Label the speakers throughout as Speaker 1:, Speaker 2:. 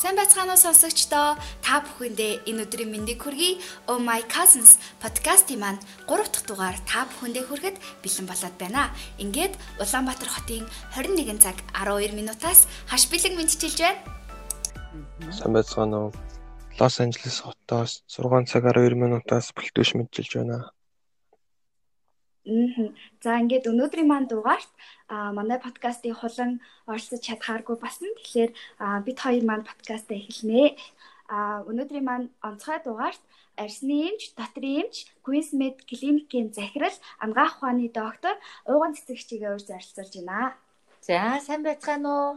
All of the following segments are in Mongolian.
Speaker 1: Сайн байцгаана уу сонсогчдоо. Та бүхэндээ энэ өдрийн мэндийг хүргэе. Oh My Cousins подкастын маань 3 дахь дугаар та бүхэндээ хүрэхэд бэлэн болоод байна. Ингээд Улаанбаатар хотын 21 цаг 12 минутаас хаш бэлэг мэдчилж байна.
Speaker 2: Сайн байцгаана уу. Лос Анжелес хотоос 6 цаг 12 минутаас бэлтүүш мэдчилж байна.
Speaker 1: За ингээд өнөөдрийн маань дугаарт а манай подкастыг хулан оролцож чадхааргүй басан. Тэгэхээр бид хоёр маань подкастаа эхэлнэ. А өнөөдрийн маань онцгой дугаарт арсны эмч, дотрын эмч, Queensmed клиникийн захирал, амгаах ухааны доктор Ууган цэцэгчигээ урьж оролцуулж байна.
Speaker 3: За сайн байцгаана уу?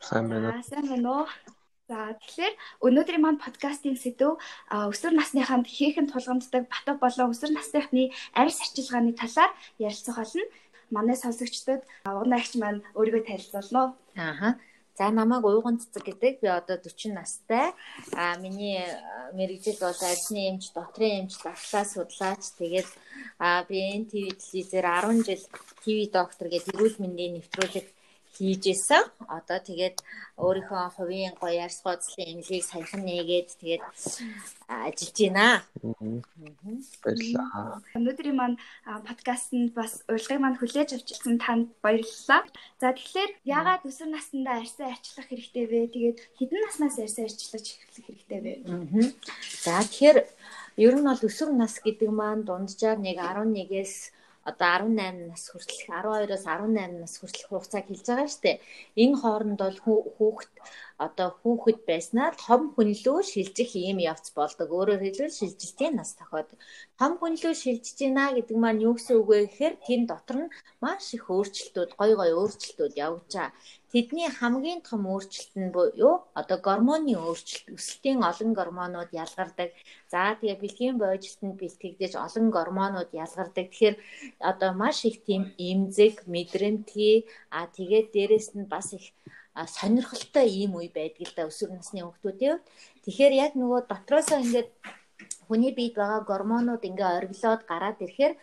Speaker 2: Сайн байна уу?
Speaker 1: Сайн байна уу? За тэгэхээр өнөөдрийн маань подкастын сэдв өсвөр насныханд хийхэн тулгамддаг батг болон өсвөр насныхны арьс арчилгааны талаар ярилцах болно. Манай сонсогчдод угнаагч маань өөрийгөө танилцуулна уу?
Speaker 3: Ааха. За намайг уйган цэцэг гэдэг. Би одоо 40 настай. А миний мэрэгжил бол арьсны эмч, дотрын эмч, давхлаа судлаач. Тэгээд а би НТВ телевизээр 10 жил ТV доктор гэдэг эрүүл мэндийн нэвтрүүлэг хийжсэн. Одоо тэгээд өөрийнхөө хувийн гоё ярс гоцлын эмнэлгийг саяхан нээгээд тэгээд ажиллаж байна.
Speaker 2: Баярлалаа.
Speaker 1: Өнөөдрийн маань подкастэнд бас урилгыг маань хүлээж авчирсан танд баярлалаа. За тэгэхээр яагаад өсвөр наснда арьсаа арчлах хэрэгтэй вэ? Тэгээд хэдэн наснаас арьсаа арчлаж эхлэх хэрэгтэй вэ?
Speaker 3: За тэгэхээр ер нь бол өсвөр нас гэдэг маань дунджаар нэг 11-ээс одоо 18 нас хүртэл 12-оос 18 нас хүртэл хугацааг хэлж байгаа шүү дээ. Энэ хооронд бол хүүхэд одоо хүүхэд байснаар том хүн лөө шилжих ийм явц болдог. Өөрөөр хэлбэл шилжилтийн нас тохиодог. Том хүн лөө шилжиж байна гэдэг маань юу гэсэн үг вэ гэхээр тэн дотор нь маш их өөрчлөлтүүд, гой гой өөрчлөлтүүд явж байгаа. Тэдний хамгийн том өөрчлөлт нь юу? Одоо гормоны өөрчлөлт, өсөлтийн олон гормонууд ялгардаг. За тэгээ бэлгийн бойжилтанд бэлтгэгдэж олон гормонууд ялгардаг. Тэгэхээр одоо маш их тийм эмзэг, мэдрэмтгий, а тэгээд дээрэс нь бас их сонирхолтой ийм үе байдаг л да өсвөр насны хүүхдүүдийн. Тэгэхээр яг нөгөө дотроосоо ингээд хүний биед байгаа гормонууд ингээ оргилоод гараад ирэхээр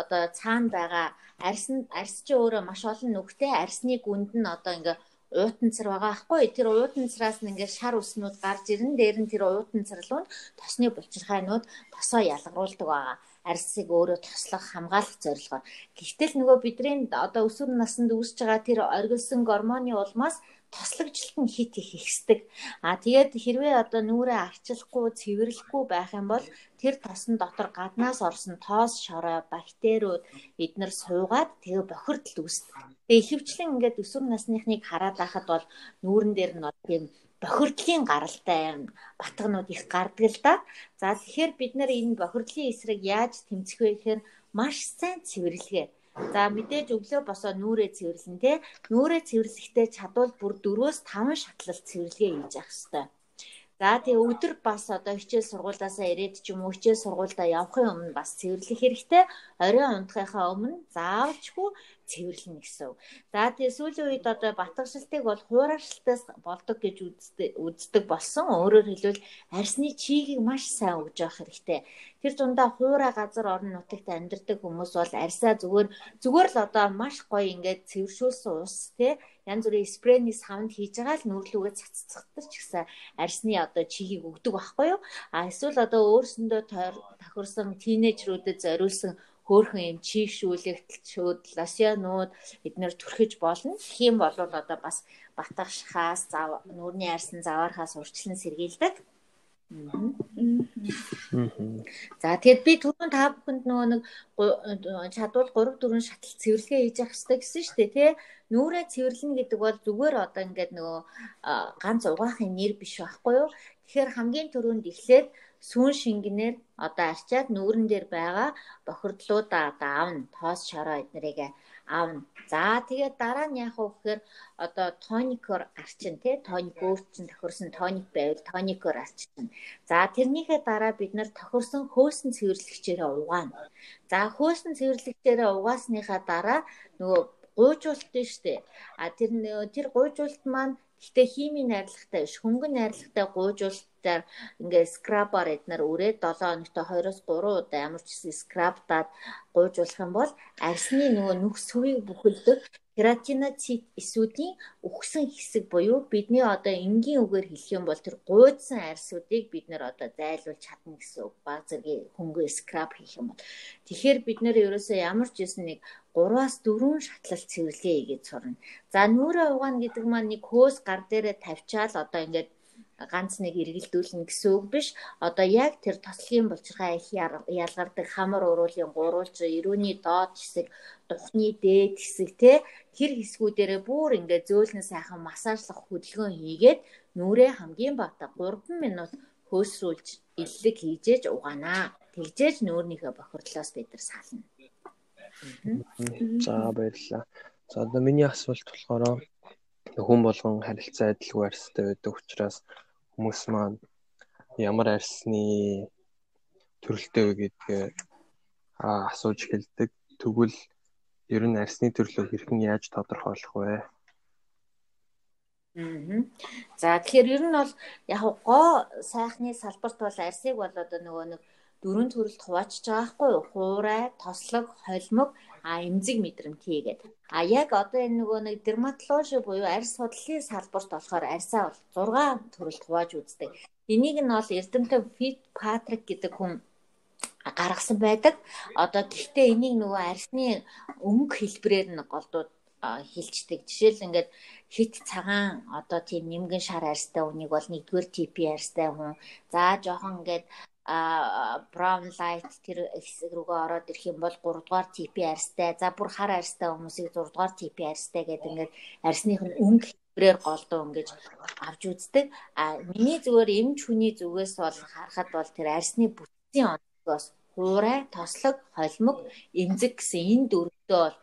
Speaker 3: одоо цаана байгаа арьс арьс чи өөрөө маш олон нүхтэй арьсны гүнд нь одоо ингээ уутанцар байгаа аахгүй тэр уутанцараас нь ингээд шар уснууд гарч ирэн дээр нь тэр уутанцар руу тосны булчирхайнууд тосоо ялгаруулдаг байгаа арьсыг өөрөө тослох хамгаалах зорилгоор. Гэхдээ л нөгөө бидний одоо өсвөр наснд үүсэж байгаа тэр оргилсон гормоны улмаас тослогжилт нь хит их ихсдэг. А тэгээд хэрвээ одоо нүрээ арчлахгүй, цэвэрлэхгүй байх юм бол тэр тосн дотор гаднаас орсон тоос шорой, бактериуд эднэр суугаад тэгээ бохирдол үүсдэг. Тэгээ ихэвчлэн ингээд өсвөр насныхныг хараад байхад бол нүүрэн дээр нь тийм бохирдлын гаралтай батгнууд их гардаг л да. За тэгэхээр бид нэр энэ бохирдлын эсрэг яаж тэмцэх вэ гэхээр маш сайн цэвэрлэгээ За мэдээж өглөө босоо нүрээ цэвэрлэн тэ. Нүрээ цэвэрлэхдээ чадвал бүр 4-өөс 5 шатлал цэвэрлэгээ хийж явах хэрэгтэй. За тэгээ өдөр бас одоо хичээл сургуулаасаа ирээд ч юм уу хичээл сургуультай явахын өмнө бас цэвэрлэх хэрэгтэй. Оройн унтахынхаа өмнө заавалчгүй цэвэрлэнэ гэсэн. За тэгээ сүүлийн үед одоо батгшилтыг бол хуурайшилтаас болдог гэж үздэг болсон. Өөрөөр хэлбэл арсны чигийг маш сайн өгж явах хэрэгтэй. Тэр дундаа хуурай газар орон нутагт амьдардаг хүмүүс бол арьсаа зүгээр зүгээр л одоо маш гоё ингээд цэвэршүүлсэн ус тий янз бүрийн спрейний савнд хийж байгаа л нүрлүүгээ цаццахдаг ч гэсэн арьсны одоо чигийг өгдөг байхгүй юу? А эсвэл одоо өөрсөндөө тохирсон тинейжрүүдэд зориулсан хөөхөн юм чийшүүлэгтэлчүүд, лосьонууд эднэр түрхэж болно. Юм бол одоо бас батгах шахаас, нүүрний арьсан заваархаас урьдчилан сэргийлдэг. За тэгэд би түрүүн та бүхэнд нөгөө нэг чадвал 3 4 шатал цэвэрлэгээ хийж явах хэрэгтэй гэсэн шүү дээ тий. Нүрээ цэвэрлэнэ гэдэг бол зүгээр одоо ингээд нөгөө ганц угаахын нэр биш байхгүй юу. Тэгэхээр хамгийн түрүүнд эхлээд сүүн шингэнээр одоо арчаад нүүрэн дээр байгаа бохирдлуудаа одоо аавна тоос шороо эднэрийг аавна. За тэгээд дараа нь яах вэ гэхээр одоо тоникор арчин тий тоник өөрчн тохирсон тоник байвал тоникор арчин. За тэрнийхээ дараа бид нар тохирсон хөөсөн цэвэрлэгчээрээ угаана. За хөөсөн цэвэрлэгчээрээ угаасныхаа дараа нөгөө гуйжуулт нь штэ. А тэр тэр гуйжуулт маань Гэхдээ химийн найрлагатай биш хөнгөн найрлагатай гуйжуулт дээр ингээ скрабаар эднэр өрөөд 7 хоногт 2-оос 3 удаа ямар ч гэсэн скрабдаад гуйжуулах юм бол арсны нөгөө нүх сүвийг бүхэлдэг кератиноцит эсүүдийн үхсэн хэсэг буюу бидний одоо энгийн үгээр хэлэх юм бол тэр гуйдсан арсуудыг бид нэр одоо зайлуулж чадна гэсэн үг. Баг зэргийн хөнгөө скраб хийх юм бол. Тэгэхээр бид нэр ерөөсөө ямар ч юм нэг 3-аас 4 шатлал цэвэрлэе гэж сурна. За нүрэ угаана гэдэг маань нэг хөөс гар дээрээ тавьчаал одоо ингээд ганц нэг эргэлдүүлнэ гэсэн үг биш. Одоо яг тэр тослогийн булчирхай их ялгардаг хамар уруулын гурвалж эрүүний доод хэсэг, духны дээд хэсэг те тэр хэсгүүдээрээ бүр ингээд зөөлнө сайхан массажлах хөдөлгөөн хийгээд нүрээ хамгийн бата 3 минут хөөсрүүлж иллэг хийжээж угаанаа. Тэгжээж нөөрнийхөө бохирдлоос бид нар сална.
Speaker 2: За баярлалаа. За одоо миний асуулт болохоор хүн болгон харилцаа адилгүй арьстай байдаг учраас хүмүүс маань ямар арьсны төрөлтэй вэ гэдгээ асууж хэлдэг. Тэгвэл ер нь арьсны төрлөө хэрхэн яаж тодорхойлох вэ?
Speaker 3: За тэгэхээр ер нь бол яг гоо сайхны салбарт бол арьсыг бол одоо нөгөө нэг дөрөв төрөлд хуваачж байгаа хгүй юу? Хуурай, тослог, холимог, а эмзэг мэдрэмтгий гэдэг. А яг одоо энэ нөгөө нэг дерматологи буюу арьс судлалын салбарт болохоор арьсаа бол 6 төрөлд хувааж үздэг. Энийг нь бол Эрдэмтэн Фит Патрик гэдэг хүн гаргасан байдаг. Одоо гэхдээ энийг нөгөө арьсны өнгө хэлбэрээр нь голдууд хилчдэг. Жишээл ингээд хит цагаан одоо тийм нэмгэн шар арьстай үнийг бол нэгдүгээр типи арьстай хүн. За жоохон ингээд brown light тэр хэсэг рүүгээ ороод ирэх юм бол 3 дугаар типи арьстай. За бүр хар арьстай хүмүүсийг 6 дугаар типи арьстай гэдэг ингээд арьсных нь өнгө хэлбэрээр голдоо ингэж авч үздэг. А миний зүгээр эмч хүний зүгээс бол харахад бол тэр арьсны бүтцийн онцгоос хуурай, тослог, холимог, эмзэг гэсэн энэ дөрвдөө бол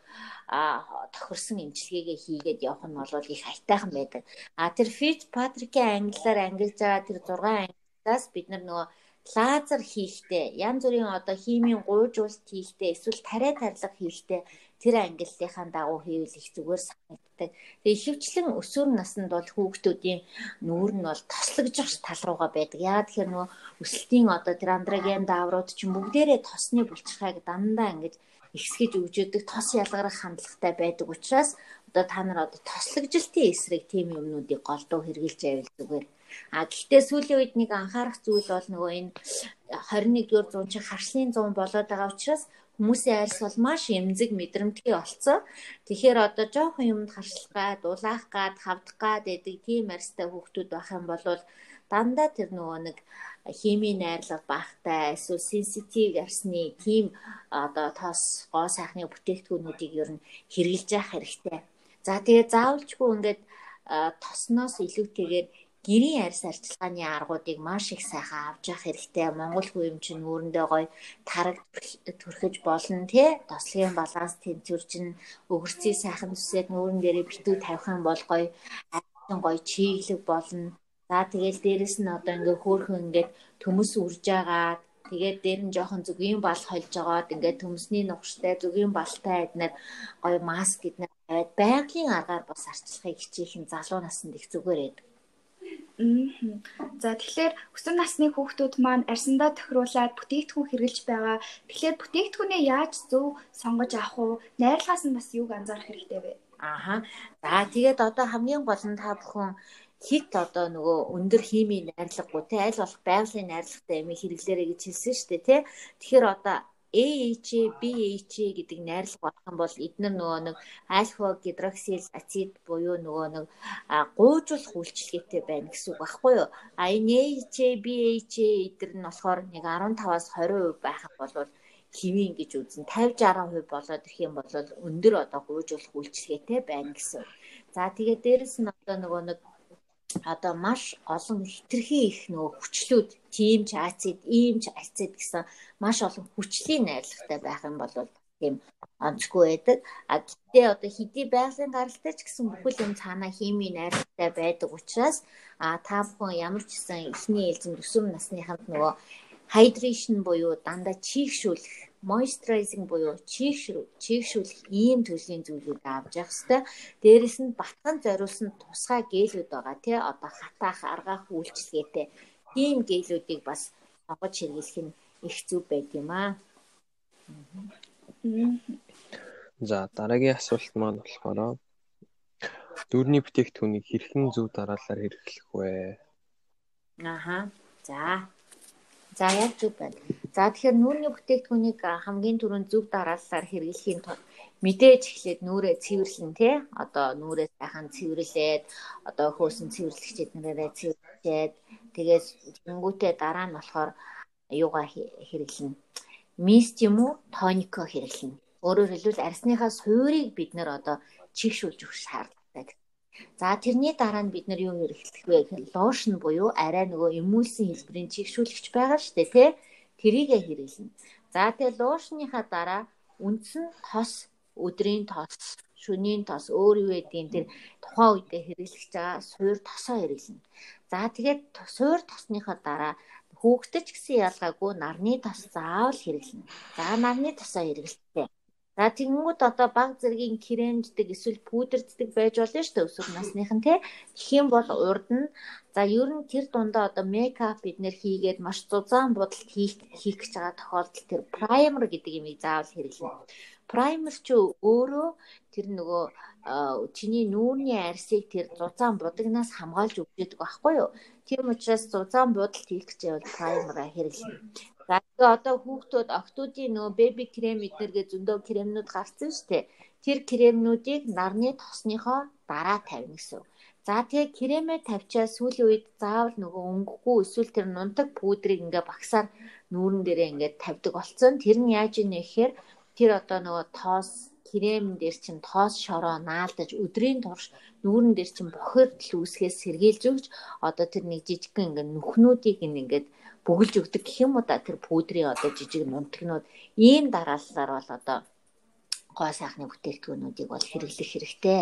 Speaker 3: а тохирсон имчилгээгээ хийгээд явах нь бол их айтайхан байдаг. А тэр Fitzpatrick-ийн англиар ангилж байгаа тэр 6 ангиллаас бид нар нөгөө лазер хийхдээ янз бүрийн одоо химийн гуйжуулт хийхдээ эсвэл тариа тарлаг хийхдээ тэр ангиллынхаа дагуу хийвэл их зүгээр санагддаг. Тэгээ ихэвчлэн өсвөр наснд бол хүүхдүүдийн нүүр нь бол тослогжих тал руугаа байдаг. Яагаад тэгэхээр нөгөө өсөлтийн одоо тэр андроген дааврууд чинь бүгдээрээ тосны булчирхайг дандаа ингэж ихсгэж өгжөөдөг тос ялгарах хандлагатай байдаг учраас одоо та нар одоо тослогжилтын эсрэг тийм юмнуудыг голдуу хэрглэж байвал зүгээр А гэхдээ сүүлийн үед нэг анхаарах зүйл бол нөгөө энэ 21-р зуун чинь харшлын зуун болоод байгаа учраас хүмүүсийн арьс бол маш эмзэг мэдрэмтгий болцсон. Тэгэхээр одоо жоохон юмд харшлах гад, улаах гад, хавдах гад гэдэг тийм арьстай хүүхдүүд байх юм бол дандаа тэр нөгөө нэг химийн найрлага багтай эсвэл сенситив арсны тийм одоо тоос гоо сайхны бүтээгдэхүүнүүдийг ер нь хэрэгжилж явах хэрэгтэй. За тэгээ заавалчгүй ингээд тосноос илүүтэйгээр гэрийн арьс арчилгааны аргуудыг маш их сайхан авч явах хэрэгтэй. Монгол хүм чинь үүрэндээ гоё тараг төрхөж болно тий. Тослогийн баланс тэнцвэрчин өгөрцгийг сайхан зүсээд нүүрэн дээрээ битүү тавих юм бол гоё арьсын гоё чиглэг болно. За тэгэл дээрэс нь одоо ингээ хөөхөн ингээд төмөс үрж байгаа Тэгээд дээр нь жоохон зүгийн бал холж байгаад ингээд төмсний нухштай зүгийн балтай эднэр гоё маск эднэр тавиад байгалийн аргаар бас арчлахыг хичээхэн залуу наснд их зүгээр байдаг.
Speaker 1: За тэгэхээр өсвөр насны хүүхдүүд маань арьсандаа тохируулаад бүтээгдэхүүн хэрэглэж байгаа. Тэгэхээр бүтээгдэхүүнээ яаж зөв сонгож авах уу? Найрлагаас нь бас юуг анзаарах хэрэгтэй вэ?
Speaker 3: Ааха. За тэгээд одоо хамгийн гол нь та бүхэн хит одоо нөгөө өндөр химийн найрлаггүй те аль болох байгалийн найрлагатай юм хэрэглээрэй гэж хэлсэн шүү дээ те. Тэгэхээр одоо AHA, BHA гэдэг найрлага болох юм бол эдгээр нөгөө нэг альфа гидроксил ацид буюу нөгөө нэг гуйжуулах үйлчилгээтэй байна гэсэн үг байхгүй юу? А энэ AHA, BHA эдгээр нь болохоор нэг 15-аас 20% байх юм бол хэвийн гэж үзэн 50 60% болоод ирэх юм бол өндөр одоо гуйжуулах үйлчилгээтэй байна гэсэн. За тэгээд дээрэс нь одоо нөгөө нэг одоо маш олон хитрхи их нөгөө хүчлүүд тийм ч ацид, ийм ч ацид гэсэн маш олон хүчлийн найрлагатай байх юм бол тийм онцгүй байдаг. А гэтээ одоо хэдий байгалийн гаралтай ч гэсэн бүхэл юм цаанаа химийн найрлагатай байдаг учраас а та бүхэн ямар ч гэсэн эхний ээлжинд өсвөр насныханд нөгөө hydration буюу дандаа чийгшүүлэх moisturizing буюу чийгшүүлэх ийм төрлийн зүйлүүд авч явах хэрэгтэй. Дээрэс нь батхан зориулсан тусгай гээлүүд байгаа тий одоо хатаах, аргаах үйлчилгээтэй тийм гээлүүдийг бас сонгож хэрэглэх нь их зүв байд юм аа.
Speaker 2: За дараагийн асуулт маань болохоор дүүрний бүтээгдэхүүнийг хэрхэн зөв дараалалаар хэрэглэх вэ?
Speaker 3: Аха. За. За яг зөв байна. За тэгэхээр нүүрний бүтээгдэхүүнийг хамгийн түрүүнд зөв дараалалаар хэрэглэхийн тулд мэдээж эхлээд нүрээ цэвэрлэн тий одоо нүрээ сайхан цэвэрлээд одоо хөөсөн цэвэрлэгчэд нэрээ цэвэрлээд тэгээд тэнгүүтээ дараа нь болохоор юугаа хэрэглэнэ мист юм уу? Тонико хэрэглэнэ өөрөөр хэлбэл арсныхаа суурийг бид нэр одоо чигшүүлж өгөх шаардлагатай За тэрний дараа нь бид нар юу хэрэглэх вэ гэхээр лошн буюу арай нөгөө эмүүлсэн хэлбэрийн чигшүүлэгч байгаа шүү дээ тий тэрийгэ хэрэглэнэ. За тэгээ лошныхаа дараа үндсэн тос өдрийн тос, шөнийн тос өөр юу гэдгийг тэр тухайн үедээ хэрэглэж байгаа суур тосоо хэрэглэнэ. За тэгээд суур тосныхоо дараа хүүхдэд ч гэсэн ялгаагүй нарны тос заавал хэрэглэнэ. За нарны тосоо хэрэглэхдээ. За тэгэнгүүт одоо баг зэргийн кремждэг эсвэл пудерддаг байж болно шүү дээ өсвөр насныхан тий. Тэгэх юм бол урд нь за ер нь тэр дундаа одоо мейкап бид нэр хийгээд маш зузаан бодолд хийх хийх гэж байгаа тохиолдолд тэр праймер гэдэг юмыг заавал хэрэглэнэ. Праймер ч өөрөө тэр нөгөө чиний нүүрний арсыг тэр зузаан будагнаас хамгаалж өгдөг байхгүй юу? Тийм учраас зузаан будалд хийх гэж бол праймераа хэрэглэнэ. За тэгээ одоо хүүхдүүд октоудын нөгөө беби крем эднэргээ зөндөө кремнүүд гарсан шүү дээ. Тэр кремнүүдийг нарны тосныхоо дараа тавина гэсэн. За тэгээ кремээ тавьчаа сүүлийн үед заавал нөгөө өнгөхгүй эсвэл тэр нунтаг пудрийг ингээ багсаар нүүрэн дээрээ ингээ тавьдаг болсон. Тэр нь яаж ийнэ гэхээр тэр одоо нөгөө тоос крем дээр чинь тоос шороо наалдаж өдрийн турш нүүрэн дээр чинь бохирдол үүсгээс сэргийлж өгч одоо тэр нэг жижигхэн ингээд нүхнүүдийг ингээд бүгэлж өгдөг гэх юм уу да тэр пудрийн одоо жижиг нунтгнууд ийм дараалалаар бол одоо гоо сайхны бүтээгдэхүүнүүдийг бол хэрэглэх хэрэгтэй.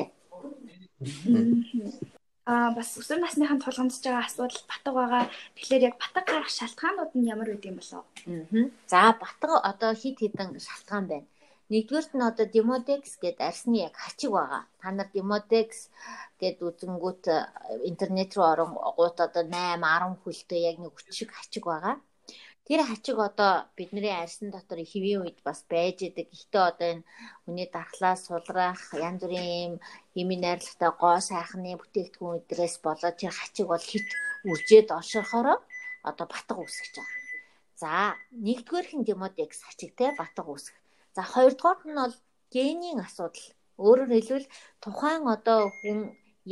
Speaker 1: Аа бас өсвөр насныхан тулгамдж байгаа асуудал батг байгаа. Тэгэхээр яг батг гарах шалтгаанууд нь ямар үт юм болов?
Speaker 3: Аа. За батг одоо хит хитэн шалтгаан байна. Нэгдүгээрт нь одоо Demodex гэдэг арсны яг хачиг байгаа. Та нар Demodex гэд үзэнгүүт интернет руу оронгууд одоо 8 10 хүлтэй яг нэг өчиг хачиг байгаа. Тэр хачиг одоо бидний арьсан дотор хэвийн үед бас байж идэг. Гэхдээ одоо энэ хүний дархлаа сулрах янз бүрийн юм хими найрлагатай гоо сайхны бүтээгдэхүүн өдрөөс болоод тэр хачиг бол хит үржээд олшихороо одоо батг үүсгэж байгаа. За нэгдүгээрхэн демодекс хачигтай батг үүсгэх. За хоёрдугаар нь бол генийн асуудал. Өөрөөр хэлбэл тухайн одоо хүн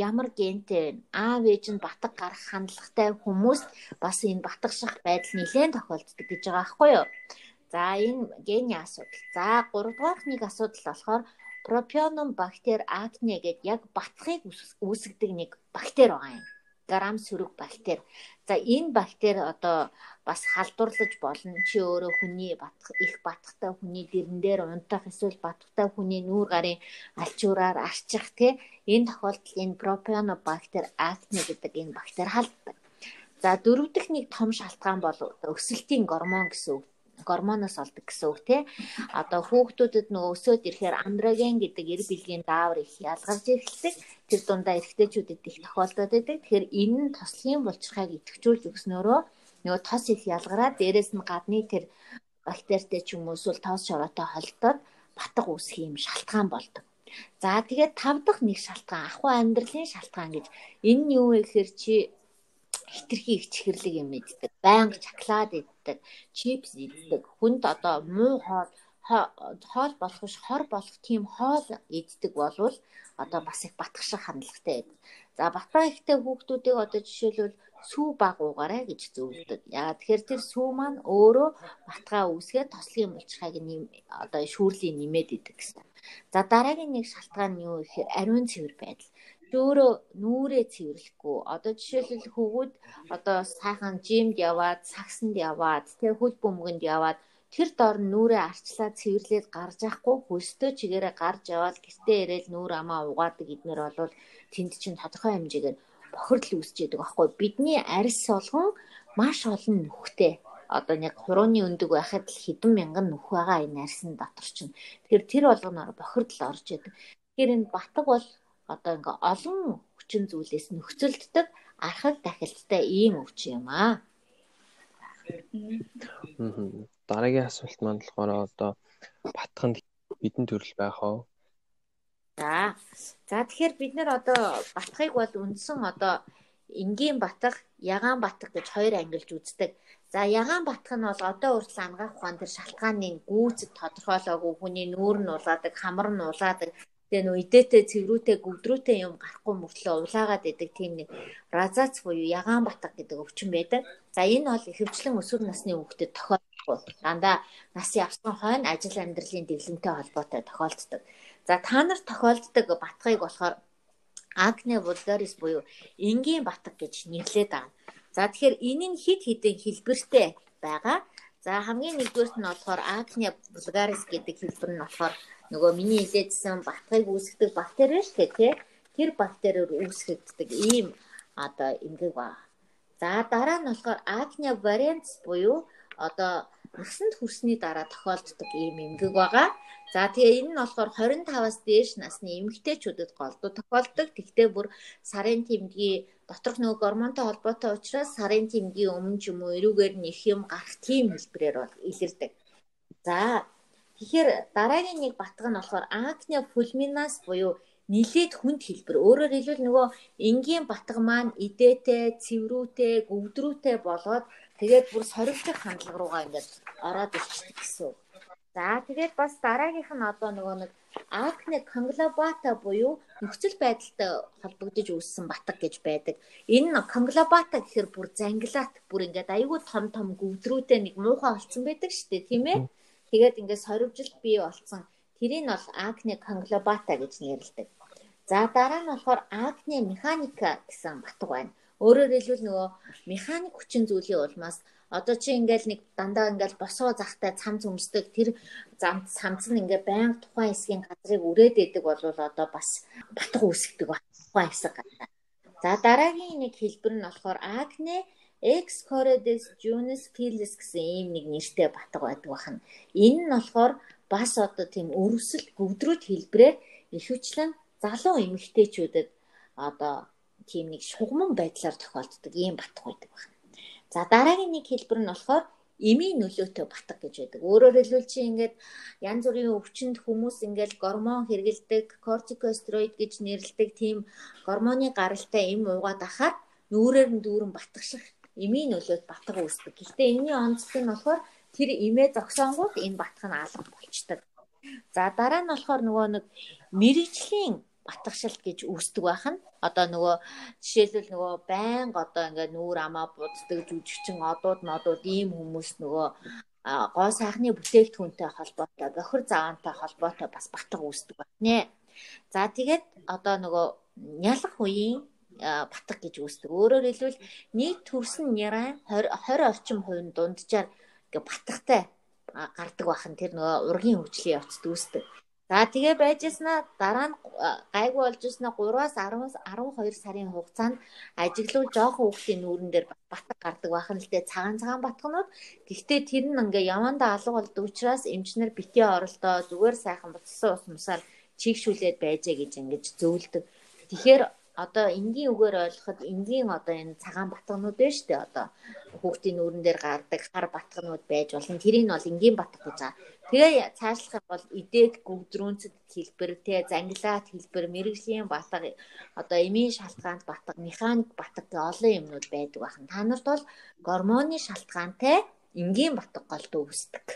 Speaker 3: ямар гентэй вэ? Аав ээж нь батг гарах хандлагатай хүмүүст бас энэ батгших байдал нэлээд тохиолддог гэж байгаа байхгүй юу? За энэ гений асуудал. За 3 дугаарх нэг асуудал болохоор пропионум бактери акне гэдэг яг батхыг үүсгдэг нэг бактери байгаа юм грамм сөрөг бактери. За энэ бактери одоо бас халдварлаж болно. Чи өөрөө хүний батх их батхтай хүний дэрэн дээр унтах эсвэл батхтай хүний нүүр гарын алчуураар арчих тий энэ тохиолдолд энэ пропионобактер акне гэдэг энэ бактери халддаг. За дөрөв дэх нэг том шалтгаан бол өсөлтийн гормон гэсэн үг гормоноос олдог гэсэн үг тий. Одоо хүүхдүүдэд нөгөө өсөөд ирэхээр андроген гэдэг эр бэлгийн даавар их ялгарч эхэлдэг. Тэр дундаа эрэгтэйчүүдэд их тохиолдоод байдаг. Тэгэхээр энэ нь тослогийн булчирхайг идэвхжүүлж өгснөөрөө нөгөө тос их ялгараад дээрэс нь гадны тэр бактеритэй ч юм уу эсвэл тоос шороотой холдоод батг үүсэх юм шалтгаан болдог. За тэгээд тав дахь нэг шалтгаан ахуй амьдралын шалтгаан гэж энэ нь юу вэ гэхээр чи хитрхи их чихэрлэг юм иддэг, байнга шоколад иддэг, чипс иддэг, хүнд одоо муу хоол хоол болох биш хор болох тийм хоол иддэг болвол одоо бас их батгших хандлагатай байдаг. За батбаа ихтэй хүүхдүүдийг одоо жишээлбэл сүү баг уугаарай гэж зөвлөдөг. Яагаад тэгэхээр тэр сүү маань өөрөө батгаа үүсгээд тослогийн булчирхайг нэм одоо шүүрлийн нэмээд идэг гэсэн. За дараагийн нэг шалтгаан нь юу гэхээр ариун цэвэр байдал өөрөө нүрээ цэвэрлэхгүй. Одоо жишээлбэл хөвгүүд одоо сайхан жимд яваад, сагсанд яваад, тэгээ хөл бөмбөгөнд яваад тэр дор нүрээ арчлаад цэвэрлээд гарч яахгүй хөлстөө чигээрээ гарч яваад гэртээ ирээл нүур амаа угаадаг эднэр болвол тэнд чинь тодорхой хэмжээгээр бохирдол үүсэж яадаг байхгүй бидний арьс болгон маш олон нүхтэй. Одоо нэг хурууны өндөг байхад л хэдэн мянган нүх байгаа энэ арьсны дотор чинь. Тэгэхээр тэр болгоноор бохирдол орж яадаг тэгэхээр энэ батг бол одоо ингээ олон хүчин зүйлээс нөхцөлддөг архаг дахилттай ийм өвч юм аа.
Speaker 2: Дараагийн асуулт маань болохоор одоо батханд хэдэн төрөл байх вэ?
Speaker 3: За. За тэгэхээр бид нэр одоо батхыг бол үндсэн одоо энгийн батг, ягаан батг гэж хоёр ангилж үздэг. За ягаан батх нь бол одоо хүртэл ангаах ухаан тэр шалтгааны гүйцэд тодорхойлоогүй хүний нүүр нь улаадаг, хамар нь улаадаг, тэгээ нөө идээтэй цэврүүтэй гүвдрүүтэй юм гарахгүй мөртлөө улаагаад идэг тийм нэг разац буюу ягаан батг гэдэг өвчин байдаг. За энэ бол ихэвчлэн өсвөр насны хүүхдэд тохиолдохгүй. Дандаа насын авсан хойно ажил амьдралын дэглэмтэй холбоотой тохиолддог. За та нар тохиолддог батгыг болохоор акне vulgaris буюу энгийн батг гэж нэрлэдэг байна. За тэгэхээр энэ нь хид хідэн хэлбэртэй байгаа. За хамгийн нэгдүгээрт нь болохоор акне vulgaris гэдэг хэлбэр нь болохоор нөгөө миний хэлээдсэн батгыг үүсгдэг бактери шүү дээ тий. Тэр бактериор үүсгэгддэг ийм одоо эмгэг ба. За дараа нь болохоор акне variants буюу одоо насанд хүрсний дараа тохиолддог ийм эмгэг байгаа. За тэгээ энэ нь болохоор 25-аас дээш насны эмэгтэйчүүдэд голдуу тохиолддог. Тэгтээ бүр сарын тэмдгийн доторх нөгөө гормонтой холбоотой учраас сарын тэмдгийн өмнө ч юм уу эрүүгээр нэх юм гарах тийм хэлбэрээр бол илэрдэг. За тэгэхээр дараагийн нэг батг нь болохоор акне fulminans буюу нилээд хүнд хэлбэр. Өөрөөр хэлбэл нөгөө энгийн батг маань идээтэй, цэврүүтэй, гөвдрүүтэй болоод тэгээд бүр сорилтын хандлага руугаа ингээд ороод ирчихдэг гэсэн. За тэгээд бас дараагийнх нь одоо нөгөө нэг акне конглобата буюу нөхцөл байдалтай холбогдож үүссэн батг гэж байдаг. Энэ конглобата гэхээр бүр зангилаат бүр ингээд айгүй том том гүвдрүүтэй нэг муухай олцсон байдаг шүү дээ тийм ээ. Тэгээд ингээд сорвжилт бий болцсон. Тэрийг бол акне конглобата гэж нэрлэдэг. За дараа нь болохоор акне механика гэсэн батг байна. Өөрөөр хэлбэл нөгөө механик хүчин зүйлийн улмаас одоо чи ингээл нэг дандаа ингээл босоо захтай цамц өмсдөг тэр замц цамц нь ингээ байнга тухайн хэсгийн газрыг үрээд идэг бол одоо бас батг үүсгдэг ба тухайн хэсэг гадаа. За дараагийн нэг хэлбэр нь болохоор акне Excorides Junus Pilis гэсэн ийм нэг нэртэй батг байдаг бахан. Энэ нь болохоор бас одоо тийм өрөвсөл гөвдрүүд хэлбрээр ихэвчлэн залуу эмэгтэйчүүдэд одоо тийм нэг шугамн байдлаар тохиолддог ийм батг байдаг байна. За дараагийн нэг хэлбэр нь болохоор эмийн нөлөөтэй батг гэж байдаг. Өөрөөр хэлбэл чи ингээд янз бүрийн өвчнөд хүмүүс ингээд гормон хэргэлдэг, кортикостероид гэж нэрлэдэг тийм гормоны гаралтай эм уугаад ахаар нүрээр нь дүүрэн батгших эмийн нөлөөт батг үүсдэг. Гэхдээ энэний онцлог нь болохоор тэр эмээ зогсонгууд энэ батг нь алга болчдөг. За дараа нь болохоор нөгөө нэг мэрэгжлийн батгшилт гэж үүсдэг байх нь одоо нөгөө жишээлбэл нөгөө байнга одоо ингээд нүүр амаа буддаг жүжигчин одууд модууд ийм хүмүүс нөгөө гоо сайхны бүтээгдэхүүнтэй холбоотой бохир заваантай холбоотой бас батг үүсдэг байна. За тэгээд одоо нөгөө нялх үеийн батг гэж үүсдэг. Өөрөөр хэлбэл нийт төрсөн няраа 20 20 орчим хувийн дунджаар ингээ батгтай гардаг бахан тэр нөгөө ургийн хөгжлийн явцд үүсдэг. За тэгээ байжснаа дараа нь гайгүй болж ирснаа 3-аас 10-аас 12 сарын хугацаанд ажиглал жоохон хүүхдийн нүүрэн дээр батг гардаг байх нь л дээ цагаан цагаан батгнууд. Гэхдээ тэр нь ингээ явандаа алга болдог учраас эмчнэр битээ оролдоо зүгээр сайхан буцсан ус мусаар чийгшүүлээд байжээ гэж ингэж зөвлөдөг. Тэгэхээр одоо энгийн үгээр ойлгоход энгийн одоо энэ цагаан батгнууд байна шүү дээ одоо хүүхдийн нүүрэн дээр гардаг хар батгнууд байж болно. Тэрийг нь бол энгийн батг гэж байгаа. Тэгээ цаашлах юм бол идээд гүвдрүүнцэд хэлбэр те зангилаат хэлбэр мэрэгжлийн батг одоо эмийн шалтгаанд батг механик батг гэх олон юмнууд байдаг бахан. Та нарт бол гормоны шалтгаантай энгийн батг голдуу үүсдэг.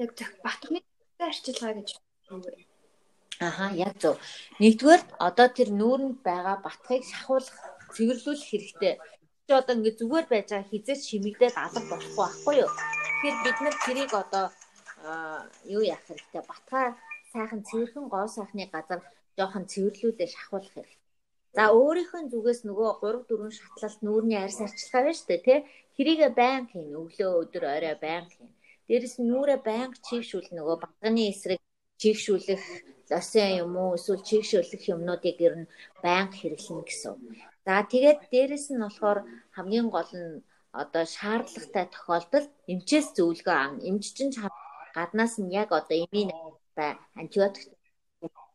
Speaker 1: Яг батгны арчилгаа гэж юу вэ?
Speaker 3: Аха яг зөв. Нэгдүгээр одоо тэр нүүрэнд байгаа батхыг шахуулах, цэвэрлүүлэх хэрэгтэй. Чи одоо ингээ зүгээр байж байгаа хизээч шимэгдээд алга болохгүй байхгүй юу? Тэгэхээр бид нар тэрийг одоо юу яах хэрэгтэй? Батхаа сайхан цэвэрхэн гоо сайхны газар жоохон цэвэрлүүлээ шахуулах хэрэгтэй. За өөрийнхөө зүгээс нөгөө 3 4 шатлалт нүүрний арьс арчилгаа байна шүү дээ тий. Тэрийгэ байнга хийн өглөө өдөр орой байнга хийн. Дээрэс нь нүрэ байнга чийгшүүл нөгөө батганы эсрэг чийгшүүлэх лосен юм уу эсвэл чийгшүүлэх юмнуудыг ер нь байнга хэрэглэнэ гэсэн. За тэгээд дээрэс нь болохоор хамгийн гол нь одоо шаардлагатай тохиолдолд эмчээс зөвлөгөө авна. Эмч чинь гаднаас нь яг одоо эмийн антибиотик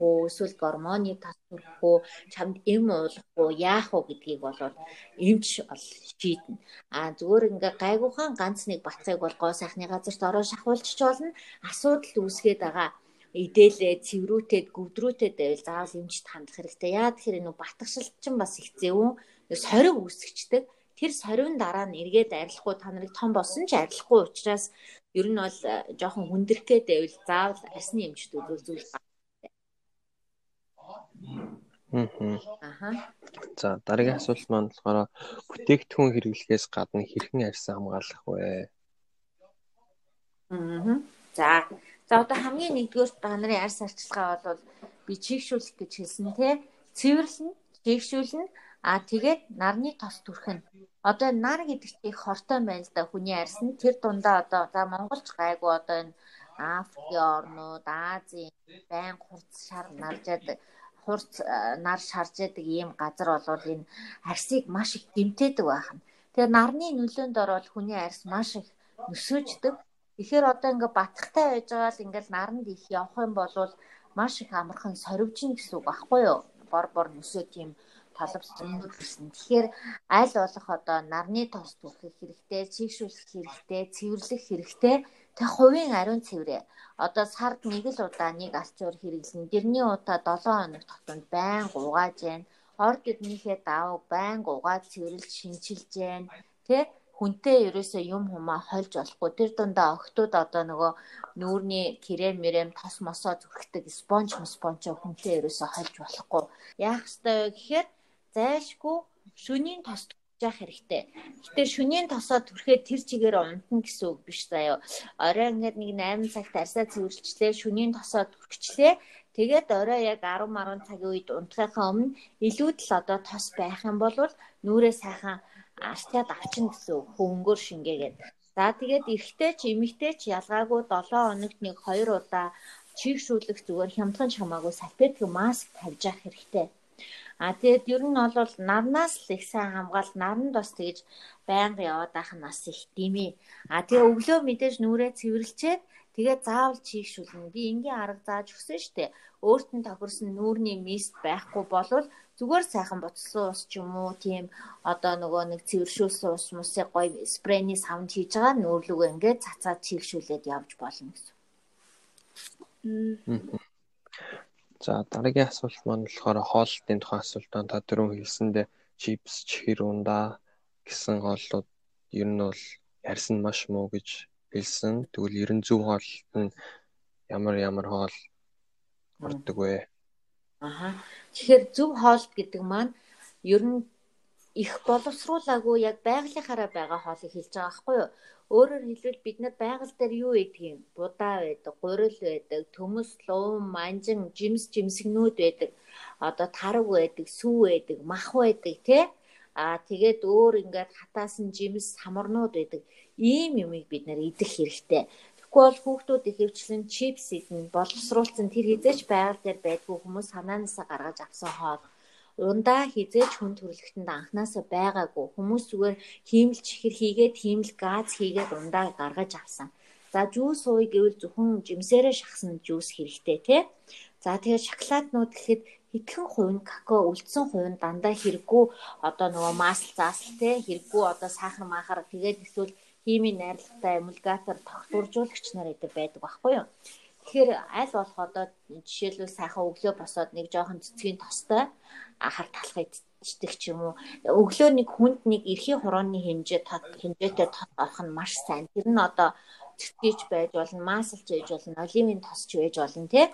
Speaker 3: уу эсвэл гормоны тас төрөх үү чамд эм уулах уу яах уу гэдгийг бол эмч бол шийднэ. А зүгээр ингээ гайгуухан ганц нэг батцыг бол гоо сайхны газарт ороо шахуулчих болно. Асуудал үүсгээд байгаа идээлээ цэврүүтэд гөвдрүүтэд байвал заавал эмчт хандах хэрэгтэй. Яа тэгэхээр энэ батгшилт чинь бас их зэвүүн сориг үүсгчдэг. Тэр сорийн дараа нь эргээд арилахгүй та нарыг том болсон ч арилахгүй учраас ер нь бол э, жоохон хүндрэх гээд байвал заавал арсны эмчт үзүүл
Speaker 2: Аха. За дараагийн асуулт маань болохоор бүтээгдэхүүн хэрэглэхээс гадна хэрхэн арьсан хамгаалах вэ?
Speaker 3: Аа. За. За одоо хамгийн нэгдүгээр та нарын арьс арчилгаа бол би чигшүүлэх гэж хэлсэн тий. Цэвэрлэн, чигшүүлнэ. А тэгээд нарны тос түрхэн. Одоо нар гэдэг чинь хортой байна л да хүний арьс нь тэр дундаа одоо за монголч гайгүй одоо энэ Африкийн орнууд, Азийн байн хурц шар наржаад хурц нар шарж яадаг ийм газар болвол энэ арсыг маш их дэмтээдэг байна. Тэгээ нарны нөлөөнд ороод хүний арс маш их өсөөждөг. Тэгэхээр одоо ингээ батхтай байж байгаа л ингээл наранд их явах юм бол маш их амархан соривж гин гэсэн үг байхгүй юу? Бор бор нүсөө тийм талбарсан гэсэн. Тэгэхээр аль болох одоо нарны тос түлхэх хэрэгтэй, чийгшүүлэх хэрэгтэй, цэвэрлэх хэрэгтэй. Тэг хувийн ариун цэврээ. Одоо сард нэг л удаа нэг алчуур хэрэглэн. Дэрний удаа 7 хоног тутамд байн угааж байна. Орд өднийхээ даваа байн угааж цэвэрлж шинчилж байна. Тэ хүнтэй ерөөсөө юм хумаа хольж болохгүй. Тэр дундаа охтууд одоо нөгөө нүүрний крем мэрэм тос мосоо зүрхдэг спонж спонжо хүнтэй ерөөсөө хольж болохгүй. Яах ёстой вэ гэхээр зайлшгүй шөнийн тос яах хэрэгтэй. Гэтэ шөнийн тосоо түрхээ тэр чигээр унтна гэсэн үг биш заяо. Орой ингээд нэг 8 цагт арсаа цэвэрлжлээ, шөнийн тосоо түрхчлээ. Тэгээд орой яг 10 10 цагийн үед унтахынхаа өмнө илүүд л одоо тос байх юм бол нүрээ сайхан арчаад авчин гэсэн хөнгөөр шингээгээд. За тэгээд эрэгтэй ч эмэгтэй ч ялгаагүй 7 хоногт нэг 2 удаа чигшүүлэх зүгээр хямдхан чамаагүй салфетик маск тавьж явах хэрэгтэй. А тэгээд ер нь бол нарнаас л их сайн хамгаалт наранд бас тэгж байнга яваад байх нь бас их димээ. А тэгээ өглөө мэдээж нүрээ цэвэрлчээд тэгээд заавал чийгшүүлнэ. Би энгийн арга зааж өгсөн дээ. Өөрт нь тохирсон нүүрний мист байхгүй болвол зүгээр сайхан буцсан ус ч юм уу тийм одоо нөгөө нэг цэвэршүүлсэн ус мусыг гоё спрейний савнд хийж байгаа нүүрлүгөө ингээд цацаад чийгшүүлээд явж болно гэсэн.
Speaker 2: За дараагийн асуулт маань болохоор хоолтын тухай асуулт байна. Та түрүүн хэлсэндээ чипс, чихэр ундаа гэсэн хооллууд ер нь бол ярьсан маш муу гэж хэлсэн. Тэгвэл ер нь зөв хоолт нь ямар ямар хоол ордог вэ?
Speaker 3: Аха. Тэгэхээр зөв хоолт гэдэг маань ер нь их боловсруулаагүй яг байгалийнхаараа байгаа хоолыг хэлж байгаа байхгүй юу? Өөрөөр хэлбэл бид нар байгаль дээр юу идэх юм? Будаа байдаг, гурил байдаг, төмөс, луун, манжин, жимс, жимсгнүүд байдаг. Одоо тарг байдаг, сүү байдаг, мах байдаг тий? Аа тэгээд өөр ингээд хатаасан жимс, самарнууд байдаг. Ийм юмыг бид нар идэх хэрэгтэй. Тэгэхгүй бол хүүхдүүд ихэвчлэн чипс идэн боловсруулсан тэр хизээч байгаль дээр байдгүй хүмүүс санаанаасаа гаргаж авсан хоол ундаа хизээж хүн төрөлхтөнд анханасаа байгаагүй хүмүүс зүгээр хиймэл чихэр хийгээд хиймэл газ хийгээд ундаа гаргаж авсан. За жуус ууй гэвэл зөвхөн жимсээрээ шахсан жуус хэрэгтэй тий. За тэгээд шоколаднууд гэхэд хэдхэн хувь нь какао үлдсэн хувь нь дандаа хэрэггүй одоо нөгөө масл заасл тий хэрэггүй одоо сахар махар тэгээд эсвэл химийн найрлагатай эмульгатор тогтворжуулагч нар эдэр байдаг байхгүй юу. Тэгэхээр аль болох одоо жишээлбэл сайхан өглөө босоод нэг жоохон цэцгийн тостой хар талхай идчихдэг ч юм уу. Өглөө нэг хүнд нэг эрхийн хурууны хэмжээ хэмжээтэй тос авах нь маш сайн. Тэр нь одоо цэцгийч байж болно, маслж байж болно, оливын тосч байж болно тий.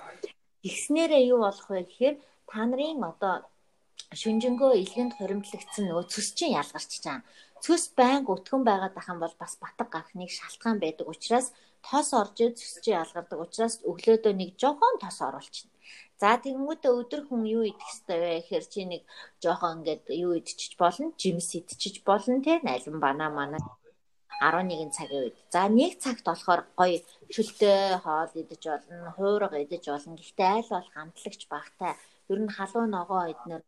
Speaker 3: Тэгснээрээ юу болох вэ гэхээр та нарын одоо шүнжэнгөө илгэнд хуримтлагдсан нөгөө цөс чинь ялгарч чаана. Цөс байнга өтгөн байгаад ах юм бол бас батг гарах нэг шалтгаан байдаг учраас тос орж цөс чи ялгардаг учраас өглөөдөө нэг жоохон тос оруулчихна. За тэгэнгүүтээ өдөр хүн юу идэх ёстой вэ гэхээр чи нэг жоохон ингээд юу идчих болно, жимс идчих болно те найлан банаа манаа 11 цагийн үед. За нэг цагт болохоор гоё шүлтэй хоол идэж болно, хуурга идэж болно. Гэхдээ аль бол хамтлагч багтай. Ер нь халуун ногоо эднэр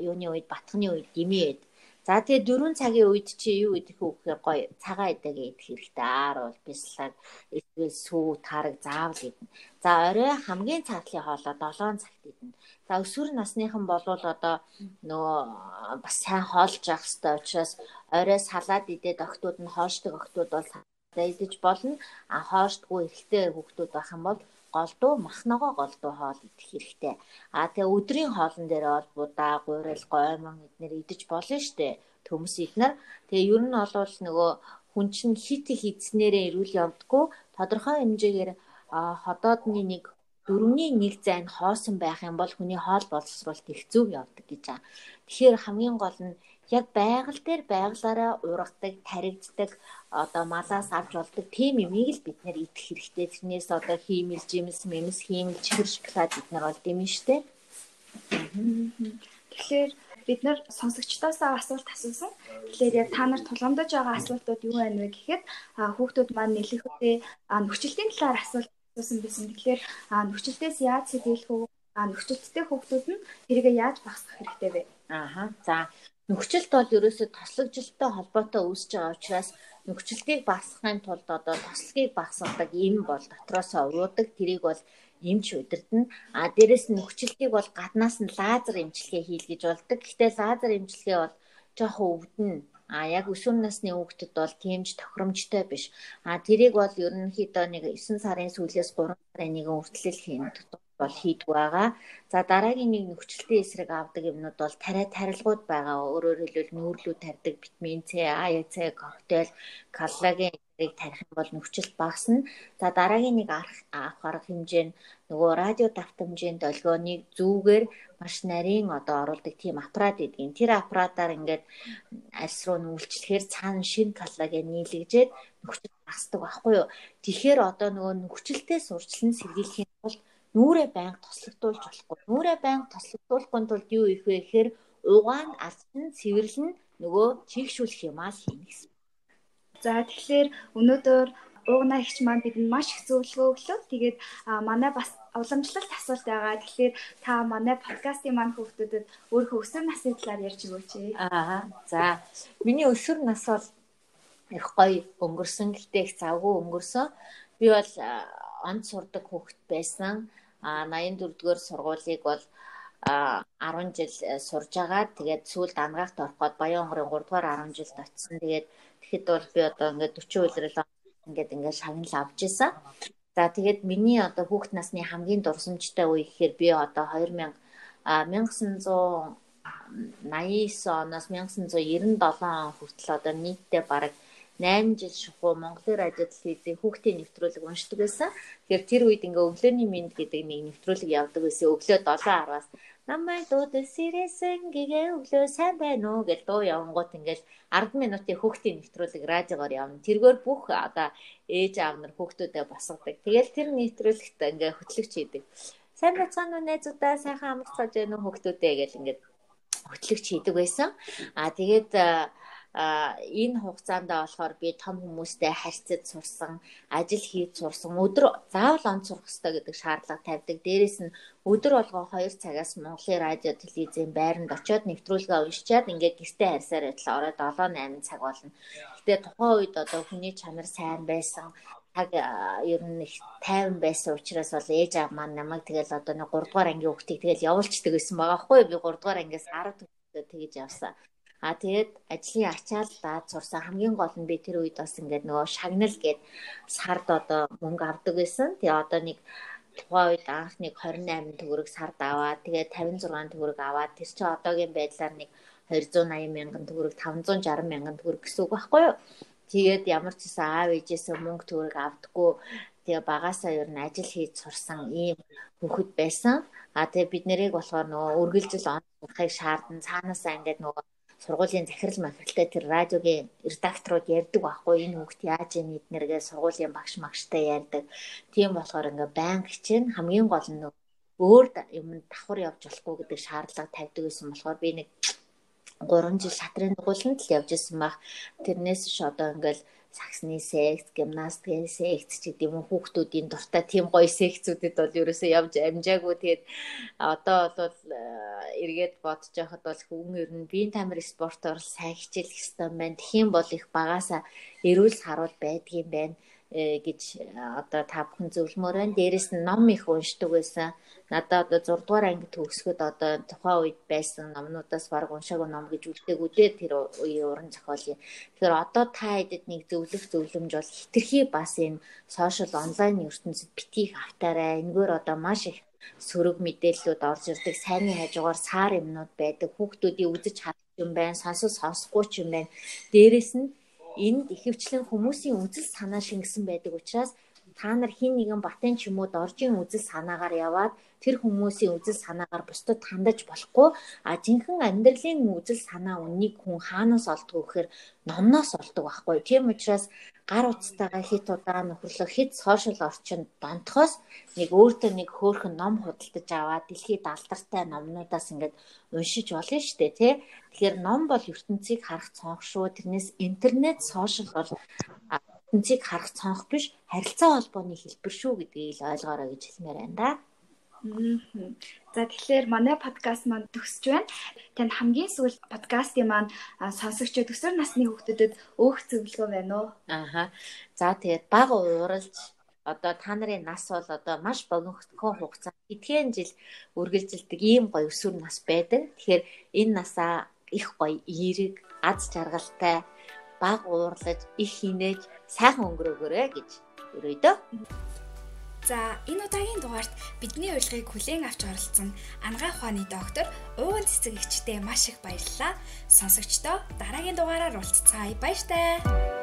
Speaker 3: юуны үед батхны үед димээд. За тэгээ 4 цагийн үед чи юу идэх вэ гэхээр гоё цагаан идэгээ идэх хэрэгтэй. Аар бол бислаг, эсвэл сүү, тараг заавал идэнэ. За орой хамгийн цагтлын хоолоо 7 цагт идэнэ. За өсвөр насныхан болвол одоо нөгөө бас сайн хоолж явах хэрэгтэй учраас орой салаад идээд октод нь хоошдог октод бол идэж болно. А хоошдгүй эрэгтэй хүүхдүүд байх юм бол голдуу махногоо голдуу хоол идэх хэрэгтэй. А тэгээ өдрийн хоолн дээр бол будаа, гурил, гоймон эднэр идэж болно штэ. Төмс эднэр. Тэгээ ер нь бол нөгөө хүн чинь хит их эдснээрээ ирүүл явдггүй тодорхой хэмжээгээр ходоодны нэг дөрөвний нэг зайн хоосон байх юм бол хүний хоол боловсруулалт их зүг явдаг гэж байгаа. Тэгэхээр хамгийн гол нь яг байгаль дээр байгалаараа ургадаг, таригддаг одоо малаас авч болдог тийм юмыг л бид нэр идэх хэрэгтэй. Тэрнээс одоо хиймэл, жимс, мэмс, хиймэл, чихэр шоколад бид нар бол дэмэн штэ.
Speaker 1: Тэгэхээр бид нар сонсогчдоосоо асуулт асуусан. Тэгэхээр яг та нар тулгамдаж байгаа асуултууд юу байна вэ гэхэд хүүхдүүд маань нэлээдээ нөхцөлтийн талаар асуулт асуусан байсан. Тэгэхээр нөхцөлтөөс яаж сэргийлэх вэ? нөхцөлттэй хүүхдүүд нь тэрийг яаж багасгах хэрэгтэй вэ?
Speaker 3: Ааха. За нөхцөлт бол ерөөсөө тослогжилттой холбоотой үүсэж байгаа учраас нөхцөлтийг багасгахын тулд одоо тослогийг багасгадаг юм бол дотроосоо уудаг тэрийг бол эмч удирдна. А дээрэс нь нөхцөлтийг бол гаднаас нь лазер эмчилгээ хийлгэж болдог. Гэхдээ лазер эмчилгээ бол жоохон өвдөн. А яг өсвөр насны хүүхдэд бол тиймж тохиромжтой биш. А тэрийг бол ерөнхийдөө нэг 9 сарын сүүлээс 3 сарын нэгэн хүртэл хийн бол хийдэг байгаа. За дараагийн нэг нөхцөлтийн эсрэг авдаг юмнууд бол тариа тарилгууд байгаа. Өөрөөр хэлбэл нүүрлүү тарьдаг витамин С, А, С, коктейл, коллаген тэрийг тарих юм бол нөхцөл багасна. За дараагийн нэг авах арга хэмжээ нь нөгөө радио давтамжийн долгионыг зүүгээр маш нарийн одоо оруулдаг тийм аппарат гэдгийг. Тэр аппаратаар ингээд альс руу нүүлчлэхээр цаана шин коллаген нийлэгжээд нөхцөл багасдаг байхгүй юу. Тэгэхээр одоо нөгөө нөхцөлтэй сурчлан сэргийлэхийн тулд нүүрээ байнга тослогдуулж болохгүй. Нүүрээ байнга тослогдуулахгүй тулд юу их вэ гэхээр угаан алсан цэвэрлэн нөгөө чигшүүлэх юмаа хийнэ гэсэн.
Speaker 1: За тэгэхээр өнөөдөр уугнаа ихч маань бидэнд маш их зөвлөгөө өглөө. Тэгээд манай бас уламжлалт асуулт байгаа. Тэгэхээр та манай подкастын маань хүүхдүүдэд өөрийнхөө өсвөр насны талаар ярьж өгөөч.
Speaker 3: Аа. За. Миний өсвөр нас бол их гоё өнгөрсөн. Гэтэ их завгүй өнгөрсөн. Би бол онд сурдаг хүүхэд байсан. 84-р сургуулийг бол 10 жил э, сурж байгаа. Тэгээд сүүлд ангаахт орох гээд Баян хонгорын 3 дугаар 10 жилд очсон. Тэгээд тэгэхэд бол би одоо ингээд 40 үлрэл ингээд ингээд шагнал авч исэн. За тэгээд миний одоо хүүхэд насны хамгийн дурсамжтай үе гэхээр би одоо 2000 1989 оноос 1997 он хүртэл одоо нийтдээ бараг 8 жил шухуу Монголын радиод телевизийн хүүхдийн нэвтрүүлэг уншдаг байсан. Тэгэхээр тэр үед ингээ өглөөний минь гэдэг нэг нэвтрүүлэг явдаг байсан. Өглөө 7:10-аас намайг дуудаж сэрээсэн гэгээ өглөө сайн байна уу гэж дуу явангууд ингээл 10 минутын хүүхдийн нэвтрүүлэг радиогоор явна. Тэргээр бүх одоо ээж аав нар хүүхдүүдэд босгодог. Тэгэл тэр нэвтрүүлэгт ингээ хөтлөгч хийдэг. Сайн байцгаана уу найзуудаа сайхан амарцгааж байна уу хүүхдүүдээ гэж ингээд хөтлөгч хийдэг байсан. Аа тэгээд энэ хугацаанд болохоор би том хүмүүстэй харьцаж сурсан, ажил хийж сурсан, өдөр заавал он сурах хэрэгтэй гэдэг шаардлага тавьдаг. Дээрээс нь өдөр болгоо 2 цагаас Монголын радио телевизийн байранд очиод нэвтрүүлгээ уншичаад ингээд гэртээ харьсаар байтал орой 7 8 цаг болно. Гэтэ тухайн үед одоо хүний чанар сайн байсан яг ер нь их тайван байсан учраас бол ээж аав маань намайг тэгэл одоо нэг 3 дугаар ангийн хүүхдийг тэгэл явуулчихдаг гэсэн байгаа байхгүй би 3 дугаар ангиас 10 төгсөд тэгэж явсан. А тэгээд ажлын ачаал даад сурсан хамгийн гол нь би тэр үед бас ингээд нөгөө шагнал гээд сард одоо мөнгө авдаг байсан. Тэгээ одоо нэг тухайн үед анх нэг 28 төгрөг сард аваад тэгээ 56 төгрөг аваад тэр чинь одоогийн байдлаар нэг 280 мянган төгрөг 560 мянган төгрөг гэсэн үг байхгүй юу? Тэгээд ямар ч гэсэн аав ээжээсээ мөнгө төгрөг авдаггүй тэгээ багасаа ер нь ажил хийж сурсан ийм хүүхэд байсан. А тэгээ бид нарыг болохоор нөгөө үргэлжил он сурахыг шаардсан цаанаасаа ингээд нөгөө сургуулийн захирал махиралтай тэр радиогийн редакторууд ярьдаг байхгүй энэ хүүхд яаж ийм эднэргээ сургуулийн багш магштай ярьдаг. Тийм болохоор ингээ банк чинь хамгийн гол нь өөр юм давхар явж болохгүй гэдэг шаардлага тавьдаг байсан болохоор би нэг 3 жил шатрын дугууланд л явж исэн баг. Тэрнээс ш одоо ингээл саксны секц, гимнастикийн секц ч гэдэм үү хүүхдүүдийн дуртай тийм гоё секцүүдэд бол ерөөсөө явж амжаагүй. Тэгээд одоо бол эргээд бодож байхад бол хүн ер нь биеийн тамир спортоор сайн хичээлэх хэрэгтэй байна. Тэхийн бол их багасаа эрүүл харуул байдгийм байна Э, гэж э, одоо та бүхэн зөвлөмөр байна. Дээрэс нь ном их уншдаг байсан. Надад одоо 6 дугаар анги төгсгöd одоо тухайн үед байсан номнуудаас баг уншаагүй ном гэж үлдээгүү дээ тэр үеийн уран зохиолын. Тэгэхээр одоо та хэдэд нэг зөвлөх зөвлөмж бол хитрхи бас энэ сошиал онлайн ертөнцид битгий автаарай. Энэгээр одоо маш их сөрөг мэдээллүүд орж ирдэг. Сайнны хажуугаар сар юмнууд байдаг. Хүүхдүүдийн үзэж чадах юм байна, сонсож сонсохгүй ч юм байна. Дээрэс нь энд ихэвчлэн хүмүүсийн үзэл санаа шингэсэн байдаг учраас та нар хин нэгэн батын ч юм уу доржийн үзэл санаагаар яваад тэр хүмүүсийн үзэл санаагаар бусдад хандаж болохгүй. А жинхэнэ амьдралын үзэл санаа үннийг хүн хаанаас олдгоо гэхээр номноос олдог байхгүй тийм учраас гар утастайгаа хит удаа нөхөрлөх хит сошиал орчинд донтохоос нэг өөртөө нэг хөөхөн ном худалдаж аваад дэлхийд алдартай номнуудаас ингээд уншиж болно шүү дээ тий. Тэгэхээр ном бол ертөнцийг харах цонх шүү. Тэрнээс интернет сошиал бол ертөнцийг харах цонх биш харилцаа холбооны хэлбэр шүү гэдгийг ойлгоорой гэж хэлмээр байна да.
Speaker 1: За тэгэхээр манай подкаст маань төгсөж байна. Танд хамгийн сүүл подкастын маань сонсогчдод өсвөр насны хүүхдэд өөх зөвлөгөө байна уу?
Speaker 3: Ааха. За тэгээд баг ууралж одоо та нарын нас бол одоо маш богинохон хугацаанд эдгээр жил үргэлжилдэг ийм гоё өсвөр нас байдаг. Тэгэхээр энэ насаа их гоё эерэг, аз жаргалтай баг уурлаж, их хинээж сайхан өнгөрөөгөөрэй гэж өрөөдөө.
Speaker 1: За энэ удаагийн дугаарт бидний урилгыг хүлээн авч оролцсон ангаа ухааны доктор ууган цэцэг эгчтэй маш их баярлалаа. Сонсогчдоо дараагийн дугаараар уулзцаая. Баяртай.